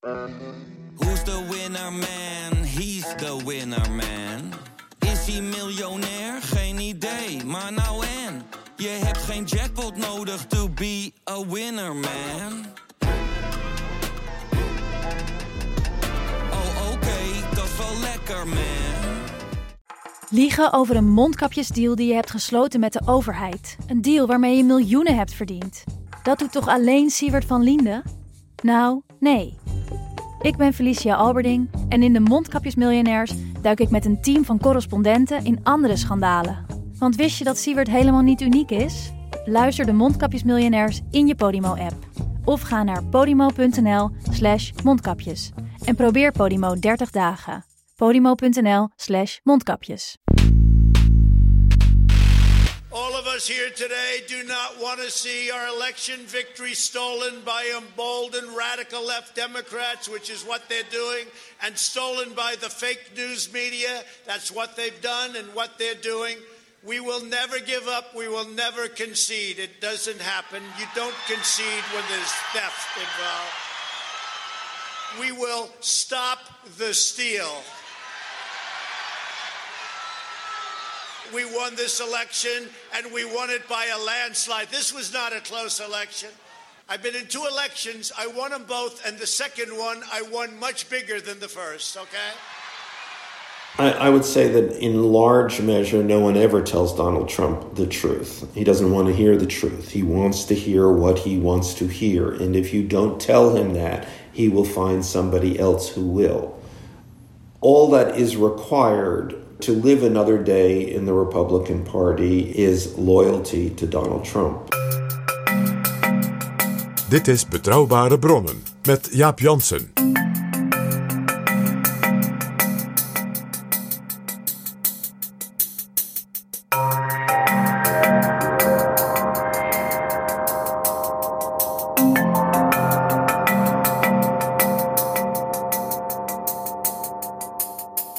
Who's the winner man? He's the winner man. Is hij miljonair? Geen idee, maar nou en. Je hebt geen jackpot nodig to be a winner man. Oh oké, dat is wel lekker man. Liegen over een mondkapjesdeal die je hebt gesloten met de overheid. Een deal waarmee je miljoenen hebt verdiend. Dat doet toch alleen Siewert van Liende? Nou, nee. Ik ben Felicia Alberding en in de Mondkapjesmiljonairs duik ik met een team van correspondenten in andere schandalen. Want wist je dat Siewert helemaal niet uniek is? Luister de Mondkapjesmiljonairs in je Podimo-app. Of ga naar podimo.nl slash mondkapjes. En probeer Podimo 30 dagen. podimo.nl slash mondkapjes. All of us here today do not want to see our election victory stolen by emboldened radical left Democrats, which is what they're doing, and stolen by the fake news media. That's what they've done and what they're doing. We will never give up. We will never concede. It doesn't happen. You don't concede when there's theft involved. We will stop the steal. We won this election and we won it by a landslide. This was not a close election. I've been in two elections. I won them both, and the second one I won much bigger than the first, okay? I, I would say that in large measure, no one ever tells Donald Trump the truth. He doesn't want to hear the truth. He wants to hear what he wants to hear. And if you don't tell him that, he will find somebody else who will. All that is required to live another day in the Republican Party is loyalty to Donald Trump. Dit is Betrouwbare Bronnen met Jaap Jansen.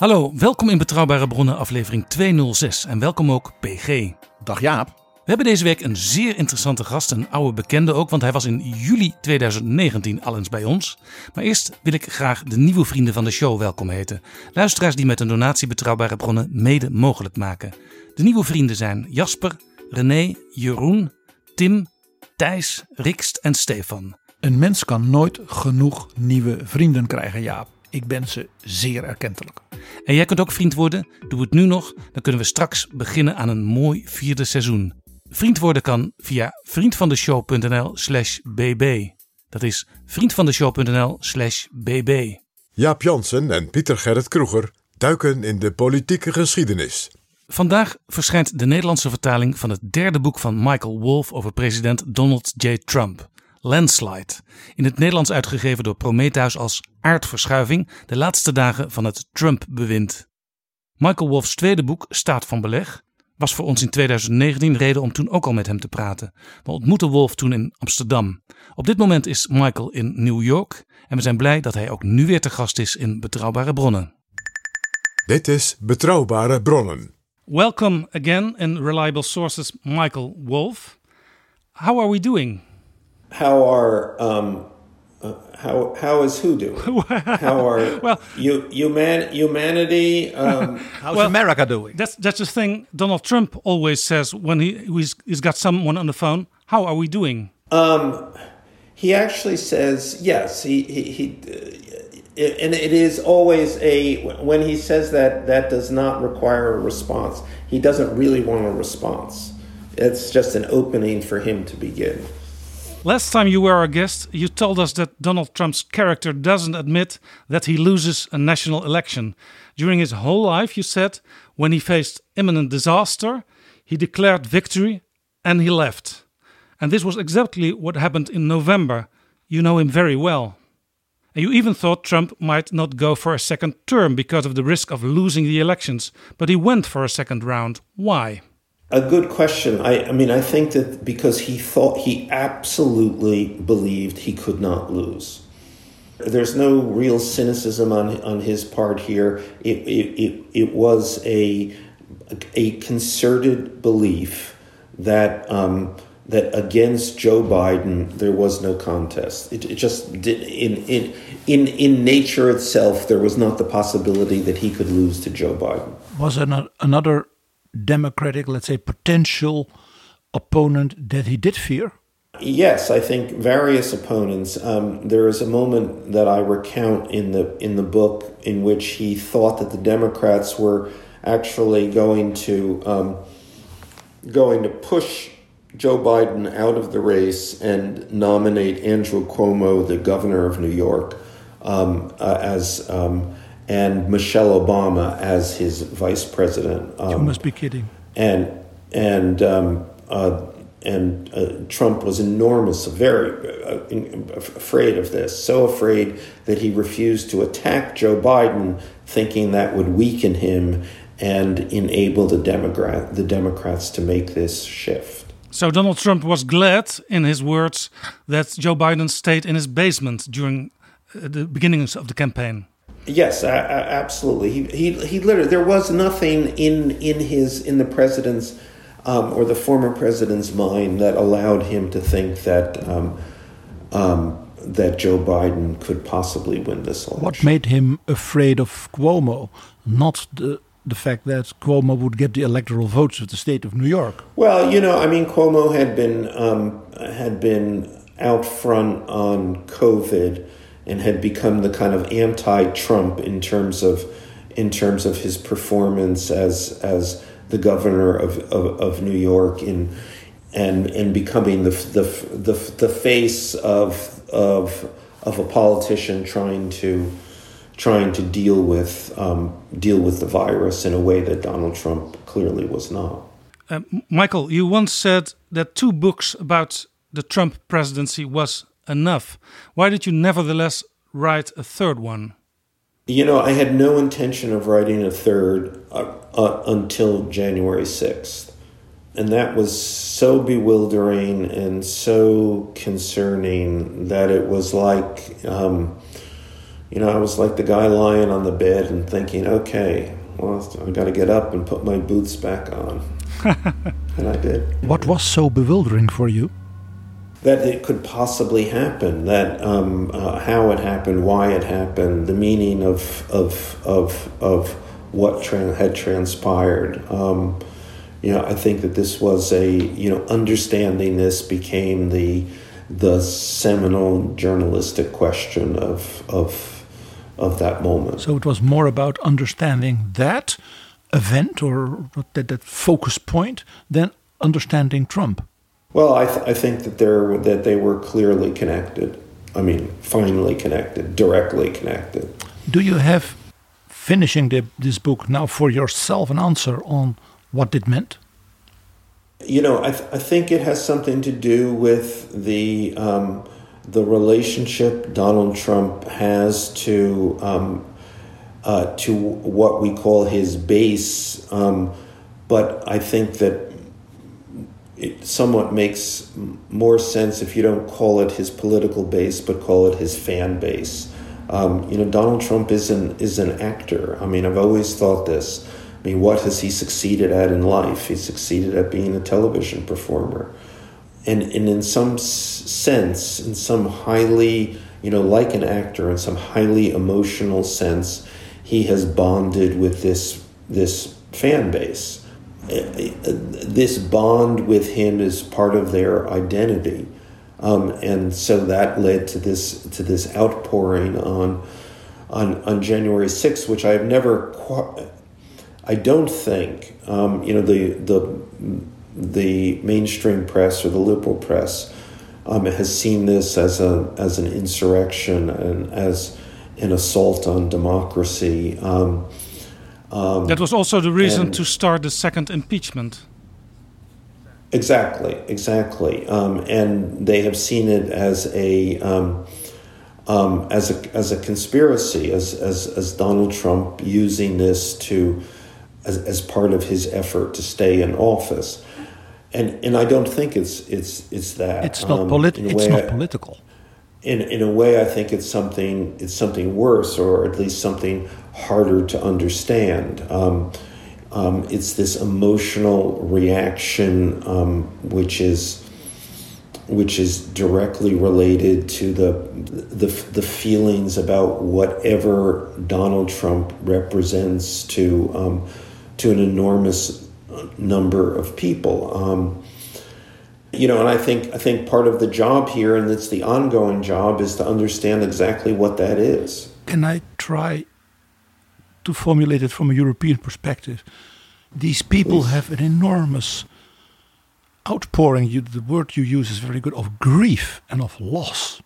Hallo, welkom in Betrouwbare Bronnen aflevering 206 en welkom ook PG. Dag Jaap. We hebben deze week een zeer interessante gast, een oude bekende ook, want hij was in juli 2019 al eens bij ons. Maar eerst wil ik graag de nieuwe vrienden van de show welkom heten. Luisteraars die met een donatie Betrouwbare Bronnen mede mogelijk maken. De nieuwe vrienden zijn Jasper, René, Jeroen, Tim, Thijs, Rikst en Stefan. Een mens kan nooit genoeg nieuwe vrienden krijgen, Jaap. Ik ben ze zeer erkentelijk. En jij kunt ook vriend worden. Doe het nu nog, dan kunnen we straks beginnen aan een mooi vierde seizoen. Vriend worden kan via vriendvandeshow.nl slash bb. Dat is vriendvandeshow.nl slash bb. Jaap Jansen en Pieter Gerrit Kroeger duiken in de politieke geschiedenis. Vandaag verschijnt de Nederlandse vertaling van het derde boek van Michael Wolff over president Donald J. Trump. Landslide. In het Nederlands uitgegeven door Prometheus als Aardverschuiving, de laatste dagen van het Trump-bewind. Michael Wolff's tweede boek, Staat van Beleg, was voor ons in 2019 reden om toen ook al met hem te praten. We ontmoetten Wolff toen in Amsterdam. Op dit moment is Michael in New York en we zijn blij dat hij ook nu weer te gast is in Betrouwbare Bronnen. Dit is Betrouwbare Bronnen. Welcome again in Reliable Sources, Michael Wolff. How are we doing? How are um, uh, how how is who doing? how are Well- you human humanity? Um, How's Well- America doing? That's that's the thing Donald Trump always says when he he's, he's got someone on the phone. How are we doing? Um, he actually says yes. He he, he uh, and it is always a when he says that that does not require a response. He doesn't really want a response. It's just an opening for him to begin. Last time you were our guest, you told us that Donald Trump's character doesn't admit that he loses a national election. During his whole life, you said, when he faced imminent disaster, he declared victory and he left. And this was exactly what happened in November. You know him very well. And you even thought Trump might not go for a second term because of the risk of losing the elections, but he went for a second round. Why? A good question. I, I mean, I think that because he thought he absolutely believed he could not lose. There's no real cynicism on on his part here. It it, it, it was a a concerted belief that um, that against Joe Biden there was no contest. It, it just did in in in in nature itself there was not the possibility that he could lose to Joe Biden. Was there another Democratic, let's say, potential opponent that he did fear? Yes, I think various opponents. Um, there is a moment that I recount in the in the book in which he thought that the Democrats were actually going to um, going to push Joe Biden out of the race and nominate Andrew Cuomo, the governor of New York, um, uh, as um, and Michelle Obama as his vice president. you must be kidding. And and um, uh, and uh, Trump was enormous, very uh, afraid of this, so afraid that he refused to attack Joe Biden, thinking that would weaken him and enable the Democrat the Democrats to make this shift. So Donald Trump was glad, in his words, that Joe Biden stayed in his basement during uh, the beginnings of the campaign. Yes, absolutely. He, he he literally there was nothing in in his in the president's um, or the former president's mind that allowed him to think that um, um, that Joe Biden could possibly win this election. What made him afraid of Cuomo? Not the the fact that Cuomo would get the electoral votes of the state of New York. Well, you know, I mean, Cuomo had been um, had been out front on COVID and had become the kind of anti-Trump in terms of in terms of his performance as as the governor of, of, of New York in and and becoming the the the, the face of of of a politician trying to trying to deal with um, deal with the virus in a way that Donald Trump clearly was not. Uh, Michael, you once said that two books about the Trump presidency was enough. Why did you nevertheless write a third one? You know, I had no intention of writing a third uh, uh, until January 6th. And that was so bewildering and so concerning that it was like, um, you know, I was like the guy lying on the bed and thinking, okay, well, I got to get up and put my boots back on. and I did. What was so bewildering for you? That it could possibly happen, that um, uh, how it happened, why it happened, the meaning of of of of what tra- had transpired. Um, you know, I think that this was a you know understanding this became the the seminal journalistic question of of of that moment. So it was more about understanding that event or that, that focus point than understanding Trump. Well, I, th- I think that they're that they were clearly connected. I mean, finally connected, directly connected. Do you have finishing the, this book now for yourself an answer on what it meant? You know, I, th- I think it has something to do with the um, the relationship Donald Trump has to um, uh, to what we call his base. Um, but I think that it somewhat makes more sense if you don't call it his political base, but call it his fan base. Um, you know, Donald Trump is an is an actor. I mean, I've always thought this. I mean, what has he succeeded at in life? He succeeded at being a television performer, and and in some sense, in some highly you know, like an actor, in some highly emotional sense, he has bonded with this this fan base this bond with him is part of their identity. Um, and so that led to this to this outpouring on on on January 6th, which I've never I don't think um, you know the the the mainstream press or the liberal press um, has seen this as a as an insurrection and as an assault on democracy. Um, um, that was also the reason to start the second impeachment. Exactly, exactly, um, and they have seen it as a um, um, as a as a conspiracy, as as as Donald Trump using this to as as part of his effort to stay in office, and and I don't think it's it's it's that. It's not politi- It's not I, political in in a way, I think it's something it's something worse, or at least something harder to understand. Um, um, it's this emotional reaction, um, which is which is directly related to the, the the feelings about whatever Donald Trump represents to um, to an enormous number of people. Um, you know, and I think I think part of the job here, and it's the ongoing job, is to understand exactly what that is. Can I try to formulate it from a European perspective? These people have an enormous outpouring. You, the word you use is very good of grief and of loss.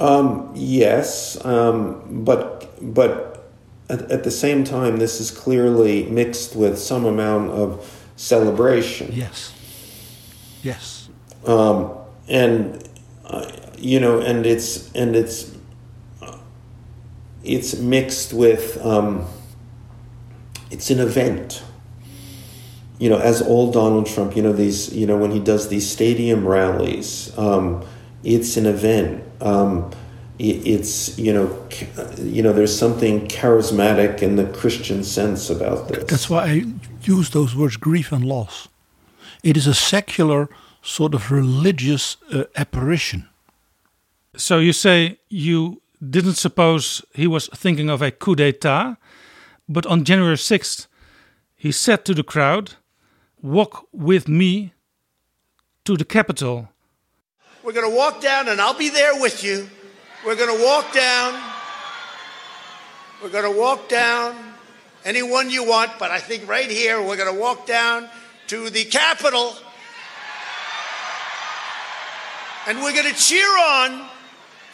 Um, yes, um, but but at, at the same time, this is clearly mixed with some amount of celebration. Yes. Yes. um, and uh, you know, and it's and it's it's mixed with um, it's an event. You know, as old Donald Trump, you know these, you know, when he does these stadium rallies, um, it's an event. Um, it, it's you know, ca- you know, there's something charismatic in the Christian sense about this. That's why I use those words grief and loss. It is a secular sort of religious uh, apparition. So you say you didn't suppose he was thinking of a coup d'etat, but on January 6th, he said to the crowd, Walk with me to the Capitol. We're going to walk down, and I'll be there with you. We're going to walk down. We're going to walk down anyone you want, but I think right here we're going to walk down to the Capitol. And we're going to cheer on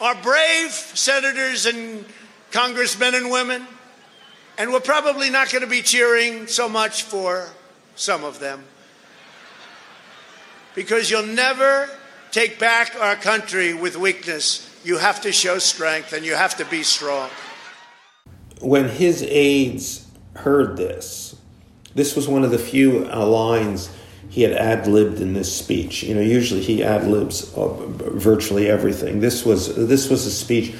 our brave senators and congressmen and women. And we're probably not going to be cheering so much for some of them. Because you'll never take back our country with weakness. You have to show strength and you have to be strong. when his aides heard this, this was one of the few lines he had ad libbed in this speech. You know, usually he ad libs uh, virtually everything. This was this was a speech.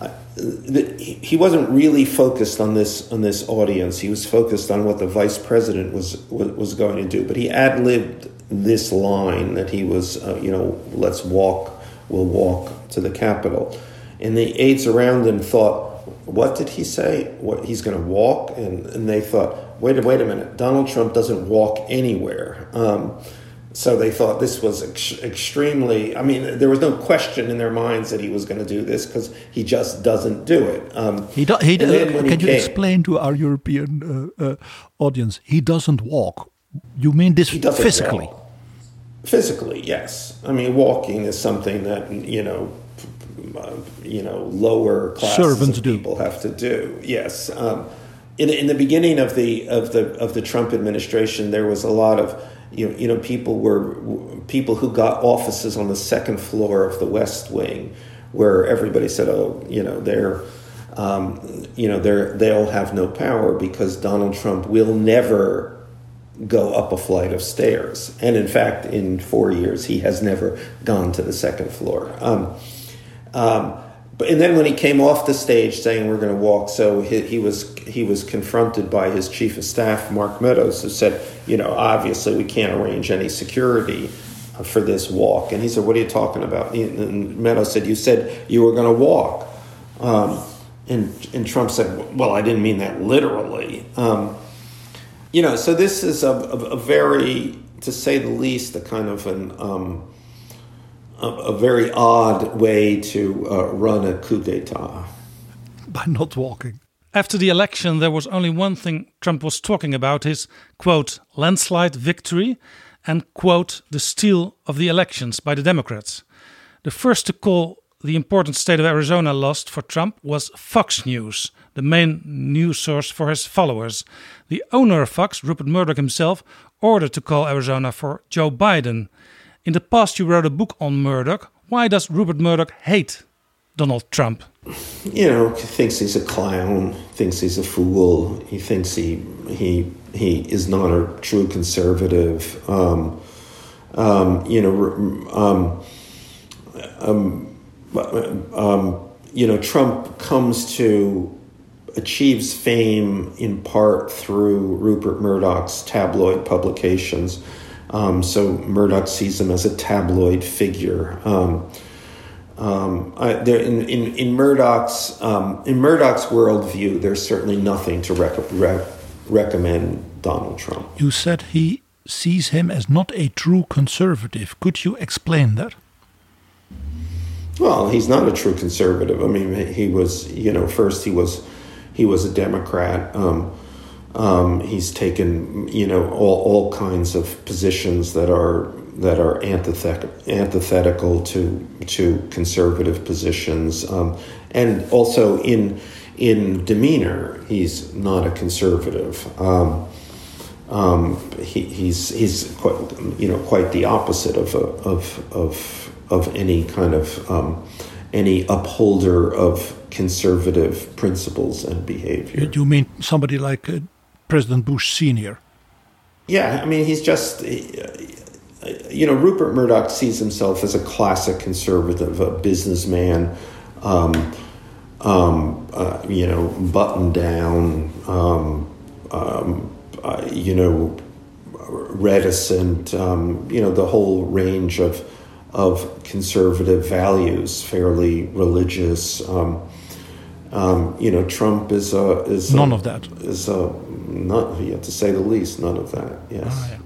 Uh, he wasn't really focused on this on this audience. He was focused on what the vice president was was, going to do. But he ad libbed this line that he was, uh, you know, let's walk, we'll walk to the Capitol, and the aides around him thought what did he say? What he's going to walk? And, and they thought, wait a wait a minute, Donald Trump doesn't walk anywhere. Um, so they thought this was ex- extremely. I mean, there was no question in their minds that he was going to do this because he just doesn't do it. Um, He, do, he, can he you came- explain to our European uh, uh, audience? He doesn't walk. You mean this physically? walk. Physically, yes. I mean, walking is something that you know, uh, you know, lower classes Servants of do. people have to do. Yes. Um, in, in the beginning of the of the of the Trump administration, there was a lot of you know, you know people were people who got offices on the second floor of the West Wing, where everybody said, "Oh, you know, they're." Um, you know, they're, they'll have no power because Donald Trump will never go up a flight of stairs. And in fact, in four years, he has never gone to the second floor. Um, um, but and then when he came off the stage saying we're going to walk, so he, he was he was confronted by his chief of staff, Mark Meadows, who said, you know, obviously we can't arrange any security uh, for this walk. And he said, what are you talking about? And Meadows said, you said you were going to walk. Um, and, and Trump said, well, I didn't mean that literally. Um, you know, so this is a, a, a, very, to say the least, a kind of an um, a, a, very odd way to uh, run a coup d'état by not walking. After the election, there was only one thing Trump was talking about: his quote landslide victory and quote the steal of the elections by the Democrats. The first to call the important state of Arizona lost for Trump was Fox News, the main news source for his followers. The owner of Fox, Rupert Murdoch himself, ordered to call Arizona for Joe Biden. In the past, you wrote a book on Murdoch. Why does Rupert Murdoch hate Donald Trump? You know, he thinks he's a clown, thinks he's a fool. He thinks he he he is not a true conservative. Um, um, you know, um, um, you know, Trump comes to achieves fame in part through Rupert Murdoch's tabloid publications. Um, so Murdoch sees him as a tabloid figure. Um, um, I, there, in, in, in Murdoch's um, in Murdoch's worldview, there's certainly nothing to rec- rec- recommend Donald Trump. You said he sees him as not a true conservative. Could you explain that? Well, he's not a true conservative. I mean, he was, you know, first he was, he was a Democrat. Um, um, he's taken, you know, all, all kinds of positions that are that are antithetical, antithetical to to conservative positions, um, and also in in demeanor, he's not a conservative. Um, um, he, he's he's quite, you know quite the opposite of of of of any kind of um, any upholder of conservative principles and behavior. You mean somebody like uh, President Bush Senior? Yeah, I mean he's just you know, Rupert Murdoch sees himself as a classic conservative, a businessman, um, um, uh, you know, buttoned down, um, um uh, you know, reticent, um, you know, the whole range of of conservative values, fairly religious. Um, you know, Trump is a is none a, of that is a not yet to say the least, none of that. Yes. Ah, yeah.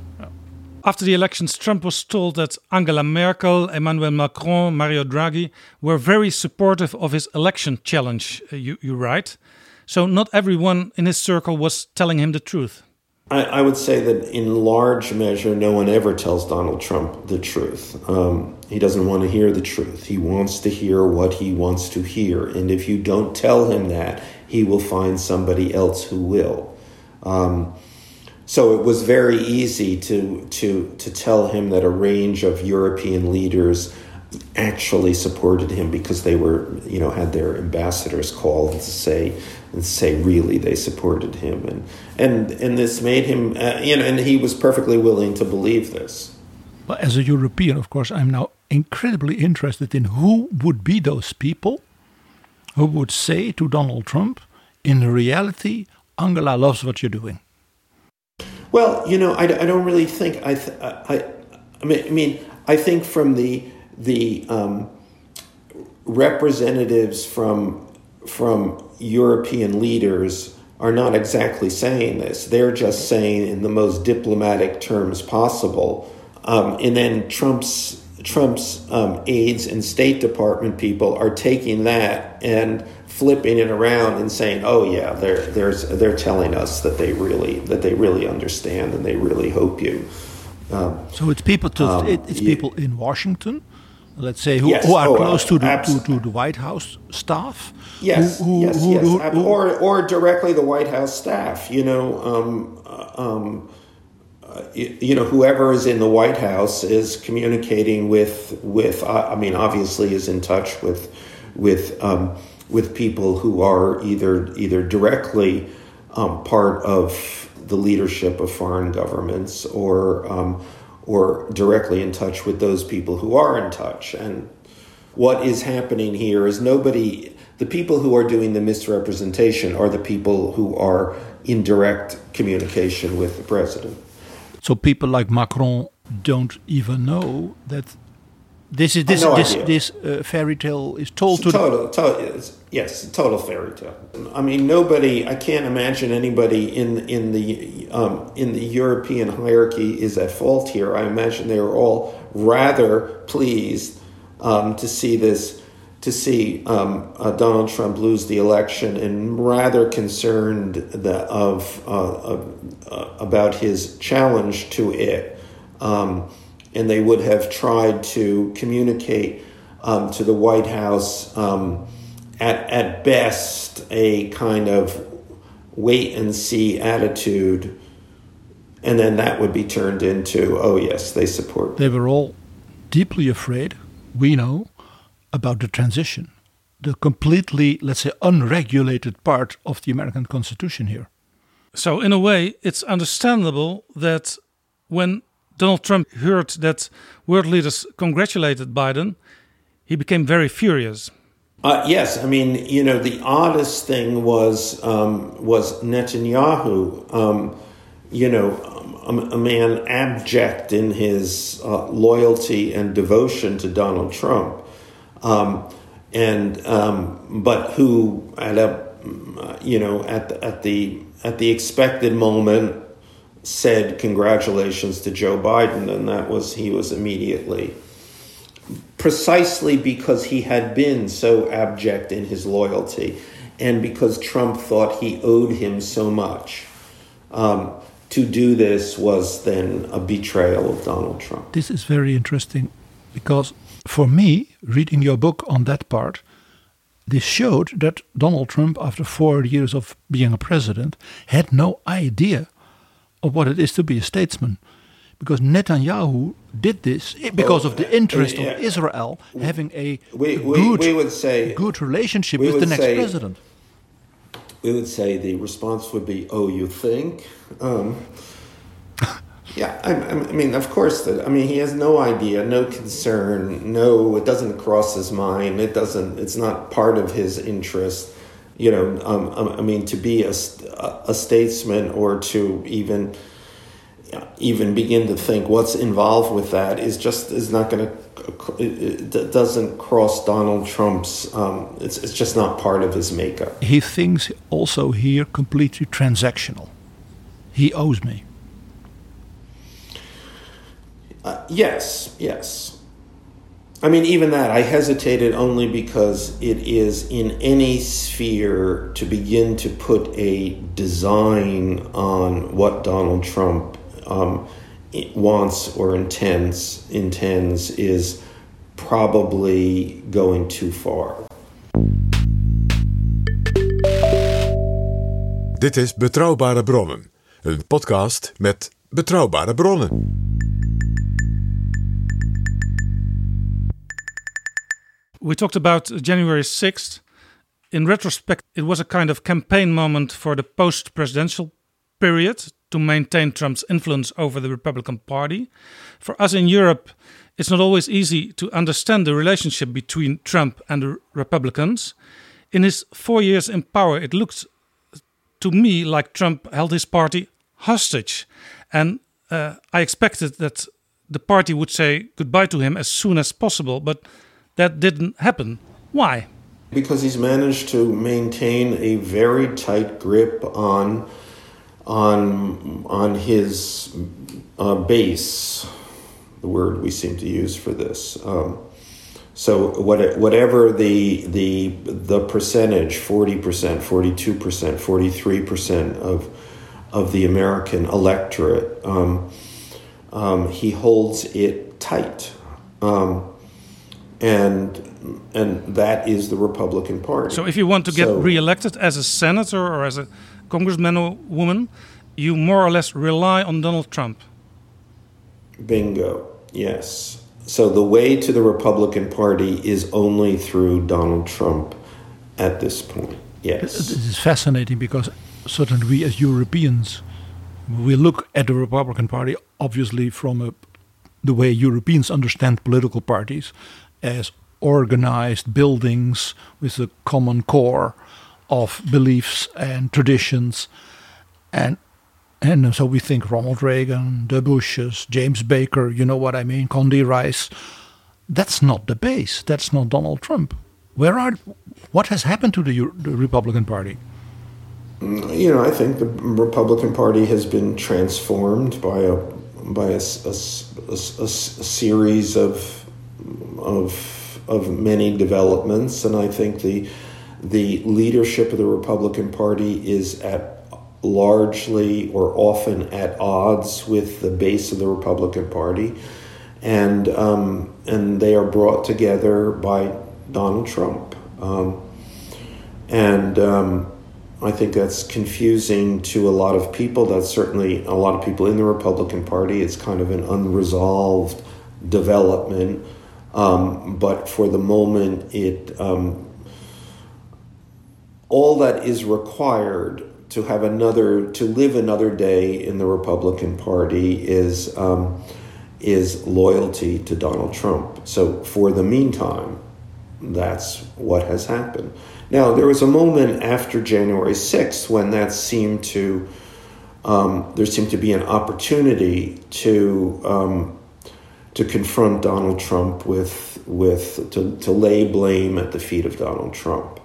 After the elections, Trump was told that Angela Merkel, Emmanuel Macron, Mario Draghi were very supportive of his election challenge, uh, you, you write. So, not everyone in his circle was telling him the truth. I, I, would say that in large measure, no one ever tells Donald Trump the truth. Um, he doesn't want to hear the truth. He wants to hear what he wants to hear. And if you don't tell him that, he will find somebody else who will. Um, so it was very easy to to to tell him that a range of European leaders actually supported him because they were you know had their ambassadors call to say and say really they supported him and and and this made him uh, you know and he was perfectly willing to believe this. But as a European, of course, I'm now incredibly interested in who would be those people who would say to Donald Trump, in reality, Angela loves what you're doing. Well, you know, I, I don't really think I, th- I, I mean, I mean, I think from the the um, representatives from from European leaders are not exactly saying this. They're just saying in the most diplomatic terms possible. Um, and then Trump's Trump's um, aides and State Department people are taking that and flipping it around and saying, "Oh yeah, they're there's they're telling us that they really that they really understand and they really hope you." Um, so it's people to um, it, it's yeah. people in Washington, let's say, who, yes. who are oh, close to the to, to, the White House staff. Yes, who, yes, who, yes, or or directly the White House staff. You know. Um, uh, um, uh, you, you, know, whoever is in the White House is communicating with with. Uh, I mean, obviously, is in touch with with um, with people who are either either directly um, part of the leadership of foreign governments or um, or directly in touch with those people who are in touch. And what is happening here is nobody. The people who are doing the misrepresentation are the people who are in direct communication with the president. So people like Macron don't even know that this is this no this this uh, fairy tale is told it's to total, total yes, total fairy tale. I mean, nobody. I can't imagine anybody in in the um, in the European hierarchy is at fault here. I imagine they are all rather pleased um, to see this to see um, uh, Donald Trump lose the election, and rather concerned that of, uh, of uh, about his challenge to it. Um, and they would have tried to communicate um, to the White House um, at, at best a kind of wait and see attitude. And then that would be turned into, oh, yes, they support. They were all deeply afraid, we know, about the transition, the completely, let's say, unregulated part of the American Constitution here. So, in a way, it's understandable that when Donald Trump heard that world leaders congratulated Biden, he became very furious. Uh, yes, I mean, you know, the oddest thing was um, was Netanyahu. Um, you know, um, a, a man abject in his uh, loyalty and devotion to Donald Trump, um, and um, but who at a you know at the, at the at the expected moment said congratulations to Joe Biden, and that was he was immediately precisely because he had been so abject in his loyalty and because Trump thought he owed him so much. Um, to do this was then a betrayal of Donald Trump. This is very interesting because for me, reading your book on that part, this showed that Donald Trump, after four years of being a president, had no idea of what it is to be a statesman. Because Netanyahu did this because of the interest of Israel having a we, we, good, we would say, good relationship with the next say, president. We would say the response would be, "Oh, you think?" Um, yeah, I, I, mean, of course. That I mean, he has no idea, no concern, no. It doesn't cross his mind. It doesn't. It's not part of his interest. You know, um, um I mean, to be a, a statesman or to even even begin to think what's involved with that is just is not going to it doesn't cross Donald Trump's um, it's, it's just not part of his makeup. He thinks also here completely transactional. He owes me. Uh, yes, yes. I mean, even that, I hesitated only because it is in any sphere to begin to put a design on what Donald Trump um, wants or intends intends is probably going too far. Dit is Betrouwbare Bronnen, een podcast met betrouwbare bronnen. We talked about January 6th. In retrospect, it was a kind of campaign moment for the post presidential period to maintain Trump's influence over the Republican Party. For us in Europe, it's not always easy to understand the relationship between Trump and the Republicans. In his four years in power, it looked to me like Trump held his party hostage. And uh, I expected that the party would say goodbye to him as soon as possible, but that didn't happen. Why? Because he's managed to maintain a very tight grip on on on his uh, base, the word we seem to use for this. Um, so what, whatever the the the percentage, forty percent, forty two percent, forty three percent of of the American electorate, um, um, he holds it tight, um, and and that is the Republican Party. So if you want to get so, reelected as a senator or as a congressman or woman, you more or less rely on Donald Trump. Bingo. Yes. So the way to the Republican Party is only through Donald Trump at this point. Yes. This is fascinating because certainly we as Europeans, we look at the Republican Party obviously from a, the way Europeans understand political parties as organized buildings with a common core of beliefs and traditions. And and so we think Ronald Reagan, the Bushes, James Baker, you know what I mean, Condi Rice. That's not the base. That's not Donald Trump. Where are what has happened to the, the Republican Party? You know, I think the Republican Party has been transformed by a by a, a, a, a series of of of many developments, and I think the the leadership of the Republican Party is at largely or often at odds with the base of the Republican Party, and um, and they are brought together by Donald Trump, um, and um, I think that's confusing to a lot of people. That's certainly a lot of people in the Republican Party. It's kind of an unresolved development, um, but for the moment, it um, all that is required to have another to live another day in the Republican Party is um, is loyalty to Donald Trump. So for the meantime, that's what has happened. Now there was a moment after January sixth when that seemed to um, there seemed to be an opportunity to um, to confront Donald Trump with with to, to lay blame at the feet of Donald Trump.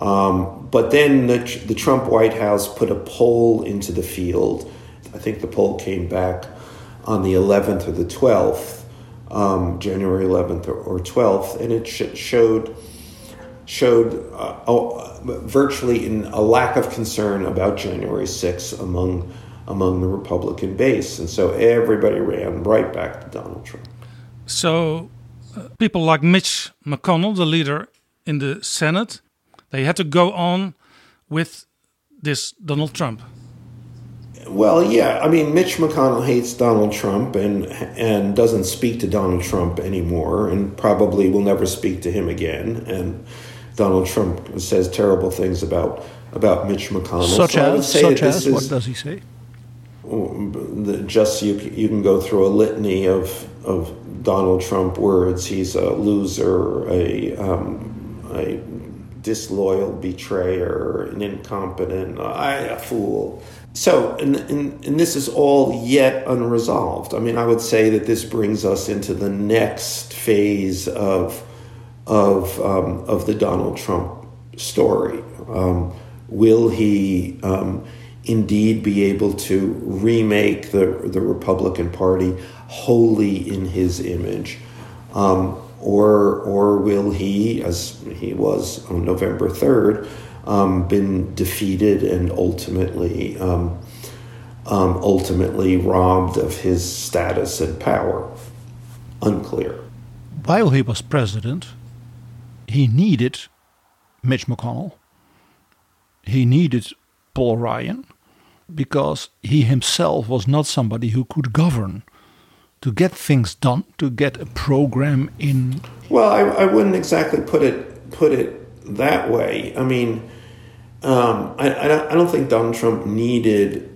Um, but then the, the Trump White House put a poll into the field. I think the poll came back on the 11th or the 12th, um, January 11th or, or 12th, and it sh- showed showed uh, oh, virtually in a lack of concern about January 6th among among the Republican base, and so everybody ran right back to Donald Trump. So, uh, people like Mitch McConnell, the leader in the Senate, they had to go on with this Donald Trump. Well, yeah, I mean, Mitch McConnell hates Donald Trump and and doesn't speak to Donald Trump anymore, and probably will never speak to him again. And Donald Trump says terrible things about about Mitch McConnell. Such so as, such as what does he say? Just you, you can go through a litany of of Donald Trump words. He's a loser, a um, a disloyal betrayer, an incompetent, a fool. So, and, and, and this is all yet unresolved. I mean, I would say that this brings us into the next phase of of um, of the Donald Trump story. Um, will he um, indeed be able to remake the the Republican Party wholly in his image? Um, or or will he, as he was on November third, um, been defeated and ultimately um, um, ultimately robbed of his status and power? Unclear. While he was president, he needed Mitch McConnell. He needed Paul Ryan because he himself was not somebody who could govern to get things done, to get a program in. Well, I, I wouldn't exactly put it put it that way. I mean, um, I, I, don't, I don't think Donald Trump needed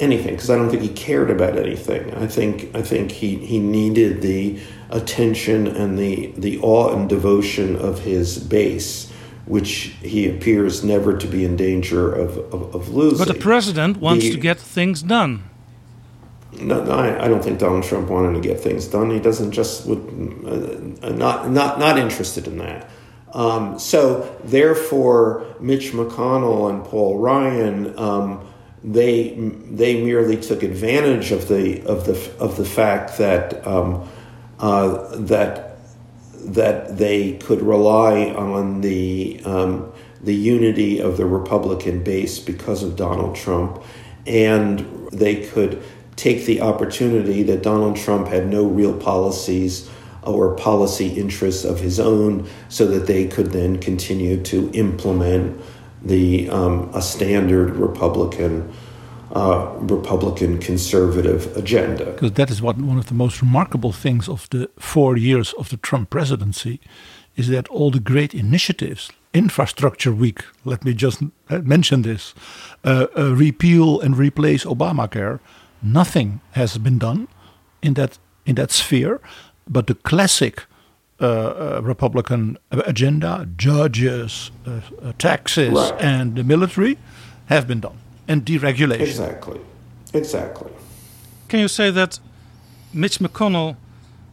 anything because I don't think he cared about anything. I think I think he, he needed the attention and the the awe and devotion of his base, which he appears never to be in danger of, of, of losing. But the president wants to get things done. No, no I, I, don't think Donald Trump wanted to get things done. He doesn't just would uh, not not not interested in that. Um, so therefore, Mitch McConnell and Paul Ryan. Um, they they merely took advantage of the of the of the fact that um, uh, that that they could rely on the um, the unity of the Republican base because of Donald Trump, and they could take the opportunity that Donald Trump had no real policies or policy interests of his own, so that they could then continue to implement the um, a standard Republican uh, Republican conservative agenda. Because that is what one of the most remarkable things of the four years of the Trump presidency is that all the great initiatives, infrastructure week, let me just uh, mention this, uh, uh, repeal and replace Obamacare, nothing has been done in that in that sphere, but the classic. Uh, uh, Republican agenda, judges, taxes, right. and the military have been done and deregulation. Exactly. Exactly. Can you say that Mitch McConnell,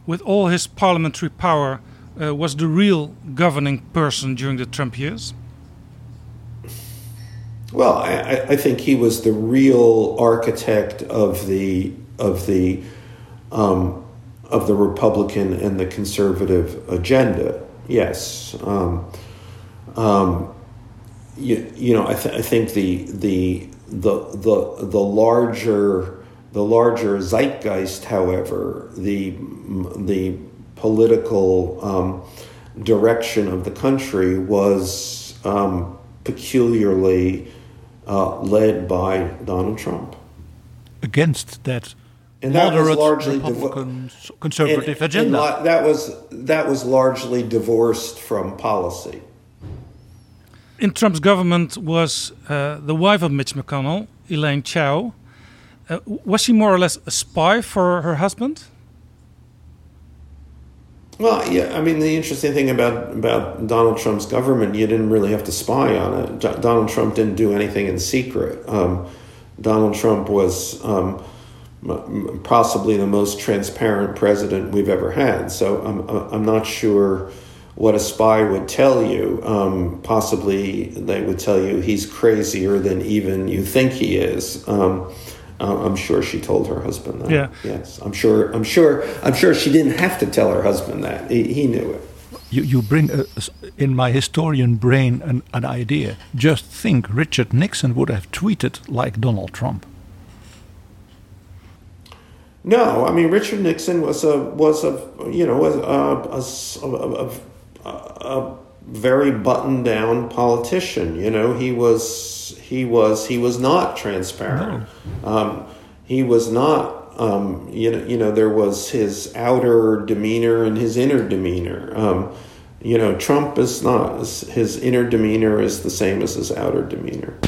with all his parliamentary power, uh, was the real governing person during the Trump years? Well, I, I, think he was the real architect of the of the um, of the Republican and the conservative agenda. Yes, um, um, you, you know, I, th- I think the the the the the larger the larger zeitgeist, however, the the political um, direction of the country was um, peculiarly uh, led by Donald Trump. Against that and that was largely Republican conservative and, agenda. And that was that was largely divorced from policy in Trump's government was uh, the wife of Mitch McConnell, Elaine Chao. Uh, was she more or less a spy for her husband? Well, yeah. I mean, the interesting thing about about Donald Trump's government, you didn't really have to spy on it. Donald Trump didn't do anything in secret. Um, Donald Trump was um, possibly the most transparent president we've ever had. So I'm, I'm not sure what a spy would tell you. Um, possibly they would tell you he's crazier than even you think he is. Um, uh, I'm sure she told her husband that. Yeah. Yes. I'm sure. I'm sure. I'm sure she didn't have to tell her husband that. He, he knew it. You, you bring a, in my historian brain an, an idea. Just think, Richard Nixon would have tweeted like Donald Trump. No, I mean Richard Nixon was a was a you know was a, a, a, a very buttoned down politician. You know he was he was he was not transparent. No. Um, he was not. Um, you know, you know, there was his outer demeanor and his inner demeanor. Um, you know, Trump is not. His inner demeanor is the same as his outer demeanor.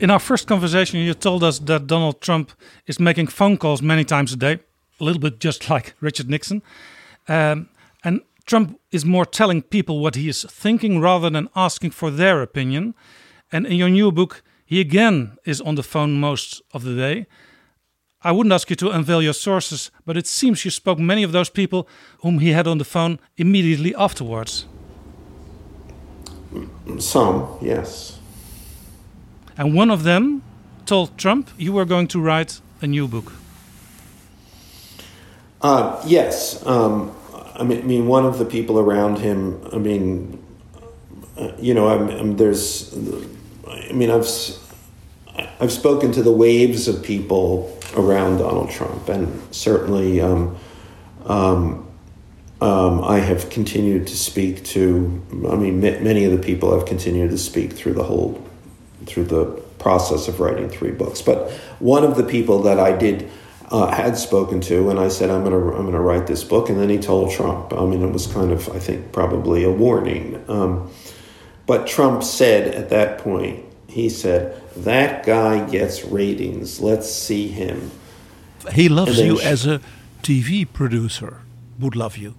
In our first conversation, you told us that Donald Trump is making phone calls many times a day, a little bit just like Richard Nixon. Um, and Trump is more telling people what he is thinking rather than asking for their opinion. And in your new book, he again is on the phone most of the day. I wouldn't ask you to unveil your sources, but it seems you spoke many of those people whom he had on the phone immediately afterwards. Some, yes. And one of them told Trump you were going to write a new book. Uh, yes. Um, I, mean, I mean, one of the people around him, I mean, uh, you know, I'm, I'm, there's, I mean, I've, I've spoken to the waves of people around Donald Trump, and certainly um, um, um, I have continued to speak to, I mean, many of the people I've continued to speak through the whole through the process of writing three books. But one of the people that I did uh, had spoken to, and I said, "I'm gonna I'm gonna write this book," and then he told Trump. I mean, it was kind of I think probably a warning. Um, but Trump said at that point, he said, "That guy gets ratings. Let's see him." He loves you sh- as a TV producer. Would love you.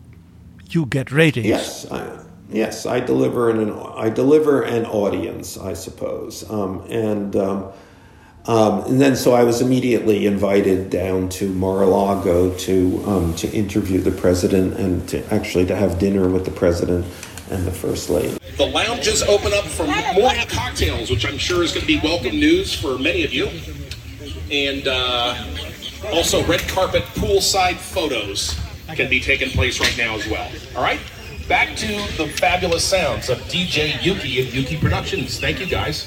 You get ratings. Yes. I, Yes, I deliver an I deliver an audience, I suppose, um, and um, um, and then so I was immediately invited down to Mar-a-Lago to um, to interview the president and to actually to have dinner with the president and the first lady. The lounges open up for morning cocktails, which I'm sure is going to be welcome news for many of you, and uh, also red carpet poolside photos can be taking place right now as well. All right back to the fabulous sounds of DJ Yuki of Yuki Productions. Thank you, guys.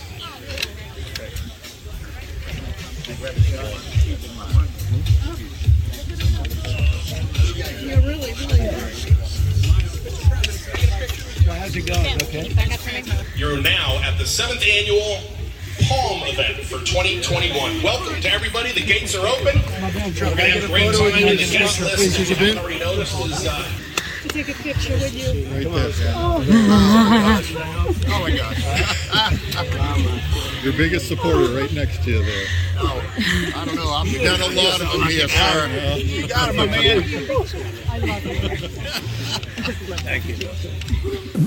How's it going? Okay. You're now at the seventh annual Palm event for 2021. Welcome to everybody. The gates are open. We're going to have a great time in the guest list. You already noticed, is uh, to take a picture with you. Right there. Oh. oh my gosh. Your biggest supporter right next to you there. Oh, I don't know. I'm you got a lot of them here, sir. You got him, my man. Thank you.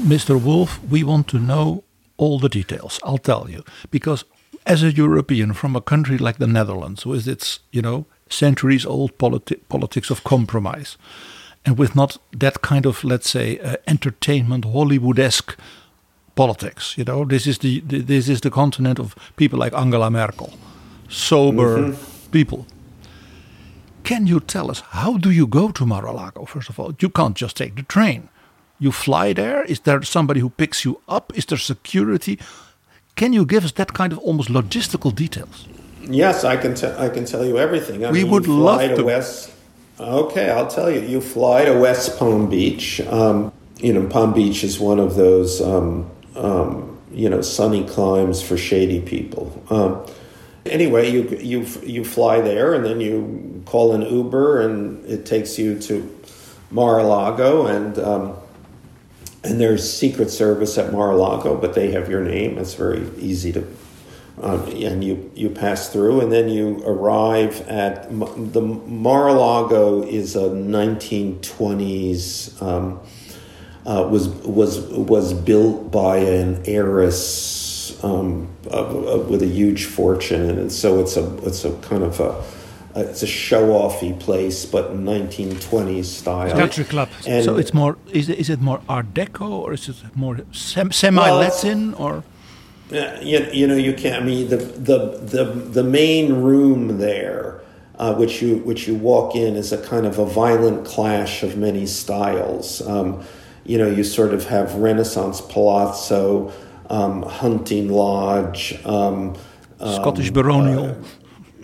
Mr. Wolff, we want to know all the details. I'll tell you. Because as a European from a country like the Netherlands, with its, you know, centuries old politi- politics of compromise, and with not that kind of let's say uh, entertainment Hollywoodesque politics. You know, this is the, the, this is the continent of people like Angela Merkel, sober mm-hmm. people. Can you tell us how do you go to Mar-a-Lago? First of all, you can't just take the train. You fly there. Is there somebody who picks you up? Is there security? Can you give us that kind of almost logistical details? Yes, I can. T- I can tell you everything. I we mean, would love to. West Okay, I'll tell you. You fly to West Palm Beach. Um, you know, Palm Beach is one of those, um, um, you know, sunny climes for shady people. Um, anyway, you, you, you fly there and then you call an Uber and it takes you to Mar-a-Lago and, um, and there's Secret Service at Mar-a-Lago, but they have your name. It's very easy to um, and you, you pass through, and then you arrive at the Mar-a-Lago is a 1920s um, uh, was was was built by an heiress um, with a huge fortune, and so it's a it's a kind of a it's a show-offy place, but 1920s style. Country club. And so it's more. Is it, is it more Art Deco or is it more sem- semi-Latin well, or? Yeah, you, you know you can't. I mean the the the the main room there, uh, which you which you walk in, is a kind of a violent clash of many styles. Um, you know, you sort of have Renaissance palazzo, um, hunting lodge, um, Scottish baronial. Uh,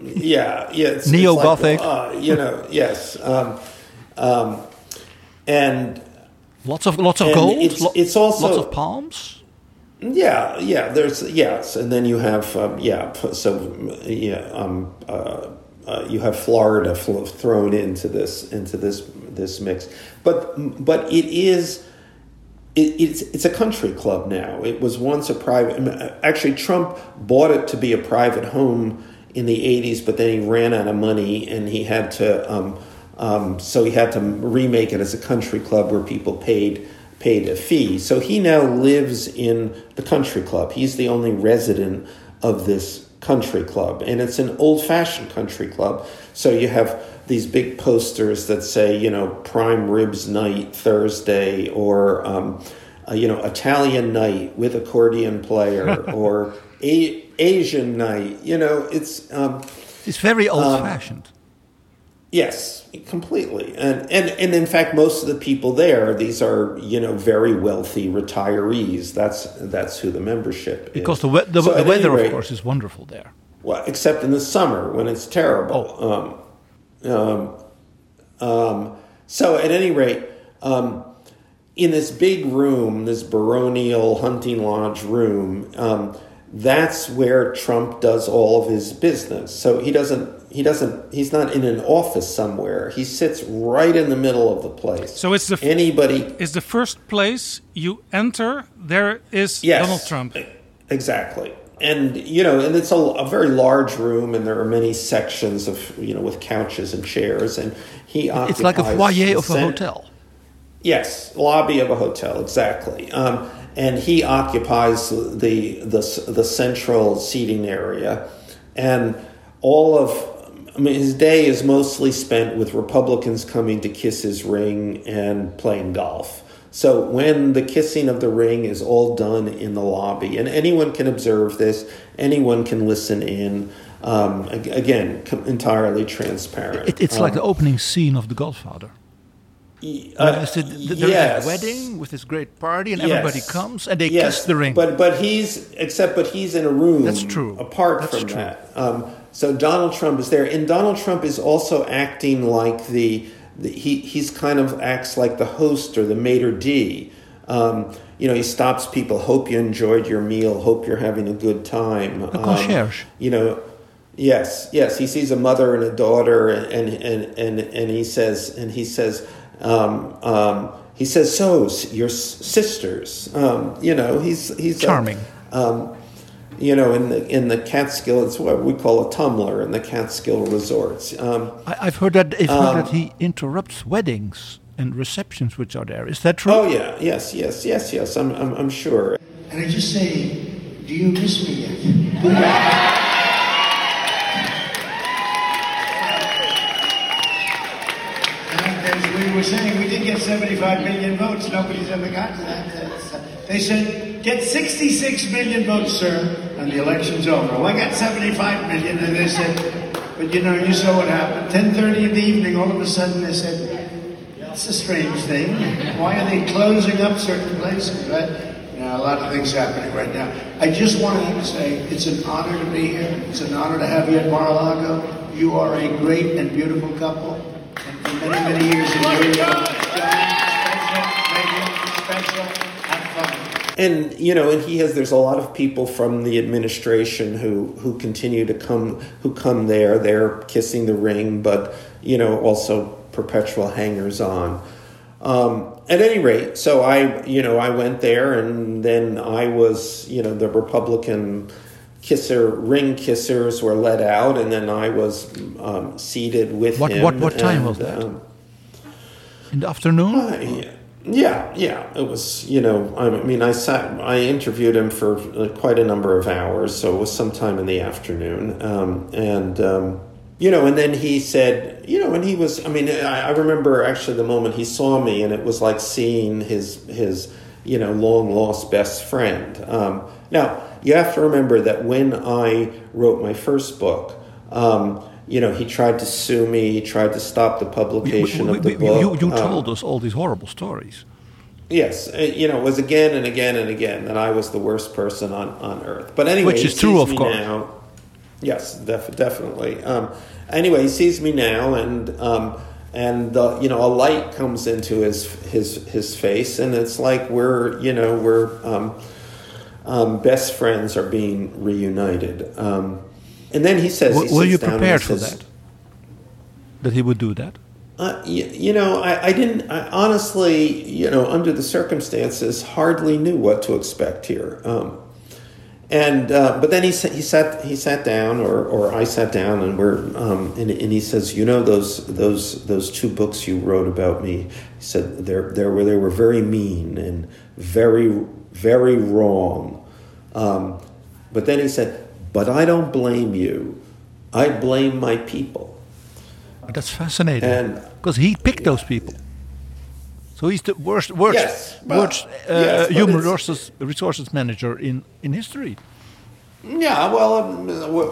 yeah, yeah, neo Gothic. Like, uh, you know, yes, um, um, and lots of lots of gold. It's, it's, also lots of palms. Yeah, yeah. There's yes, and then you have um, yeah. So yeah, um, uh, uh, you have Florida thrown into this into this this mix, but but it is. It, it's it's a country club now. It was once a private. Actually, Trump bought it to be a private home in the '80s, but then he ran out of money and he had to. Um, um, so he had to remake it as a country club where people paid paid a fee. So he now lives in the country club. He's the only resident of this country club, and it's an old fashioned country club. So you have these big posters that say, you know, prime ribs night Thursday, or um, uh, you know, Italian night with accordion player, or a- Asian night. You know, it's um, it's very old fashioned. Um, Yes, completely. And, and and in fact most of the people there these are, you know, very wealthy retirees. That's that's who the membership because is. the we- the, so the weather rate, of course is wonderful there. Well, except in the summer when it's terrible. Oh. Um, um, um, so at any rate, um, in this big room, this baronial hunting lodge room, um, that's where Trump does all of his business. So he doesn't he doesn't he's not in an office somewhere. He sits right in the middle of the place. So it's the anybody is the first place you enter there is yes, donald trump. Exactly. And you know and it's a, a, very large room and there are many sections of you know with couches and chairs and he it's like a foyer of a hotel. Yes lobby of a hotel exactly. Um, and he occupies the the the central seating area and all of I mean, his day is mostly spent with Republicans coming to kiss his ring and playing golf. So when the kissing of the ring is all done in the lobby, and anyone can observe this, anyone can listen in. Um, again, entirely transparent. It, it's um, like the opening scene of The Godfather. Uh, the, the, there's yes. a wedding with this great party, and yes. everybody comes and they yes. kiss the ring. But but he's except but he's in a room. That's true. Apart That's from true. that, um, so Donald Trump is there, and Donald Trump is also acting like the, the he he's kind of acts like the host or the maitre d. Um, you know, he stops people. Hope you enjoyed your meal. Hope you're having a good time. A concierge. Um, you know, yes, yes. He sees a mother and a daughter, and and and and he says, and he says, um, um, he says, so your sisters. Um, you know, he's he's charming. A, um, you know, in the in the Catskill, it's what we call a tummler in the Catskill resorts. Um, I, have heard that. I've heard that he interrupts weddings and receptions which are there. Is that true? Oh yeah, yes, yes, yes, yes. I'm I'm, I'm sure. And I just say, do you miss me yet? As we were saying, we did get 75 million votes. Nobody's ever got to that. They said, get 66 million votes, sir, and the election's over. Well, I got 75 million, and they said, but you know, you saw what happened. 10.30 in the evening, all of a sudden they said, that's a strange thing. Why are they closing up certain places, right? You know, a lot of things happening right now. I just wanted to say it's an honor to be here. It's an honor to have you at Mar-a-Lago. You are a great and beautiful couple. And for many, many years, enjoyed you. Special, And you know, and he has. There's a lot of people from the administration who who continue to come who come there. They're kissing the ring, but you know, also perpetual hangers on. Um, at any rate, so I, you know, I went there, and then I was, you know, the Republican kisser ring kissers were let out, and then I was um, seated with What him. what what time and, was that? um, In the afternoon? uh, yeah, yeah, yeah. It was, you know, I mean, I sat, I interviewed him for quite a number of hours, so it was sometime in the afternoon. Um, and, um, you know, and then he said, you know, and he was, I mean, I, I remember actually the moment he saw me, and it was like seeing his, his, you know, long lost best friend. Um, now, you have to remember that when I wrote my first book, um, you know, he tried to sue me. He tried to stop the publication We- of the we- book. you you Um, told us all these horrible stories. Yes, uh, you know, it was again and again and again that I was the worst person on, on earth. But anyway, Which he is true, of course. Now. Yes, def- definitely. Um, anyway, he sees me now, and um, and uh, you know, a light comes into his his his face, and it's like we're you know we're um, um, best friends are being reunited. And then he says, W- he were you sits down and prepared for says, that? That he would do that? uh, you, you know, I, I didn't. I honestly, you know, under the circumstances, hardly knew what to expect here. Um, and uh, but then he sa- he sat he sat down, or, or I sat down, and we're um, and, and he says, you know, those those those two books you wrote about me. He said they they were they were very mean and very very wrong. Um, but then he said, but I don't blame you. I blame my people. That's fascinating. And- Because he picked those people. So he's the worst, worst, Yes, but- worst uh, yes, human resources, resources manager in, in history. Yeah, well, um,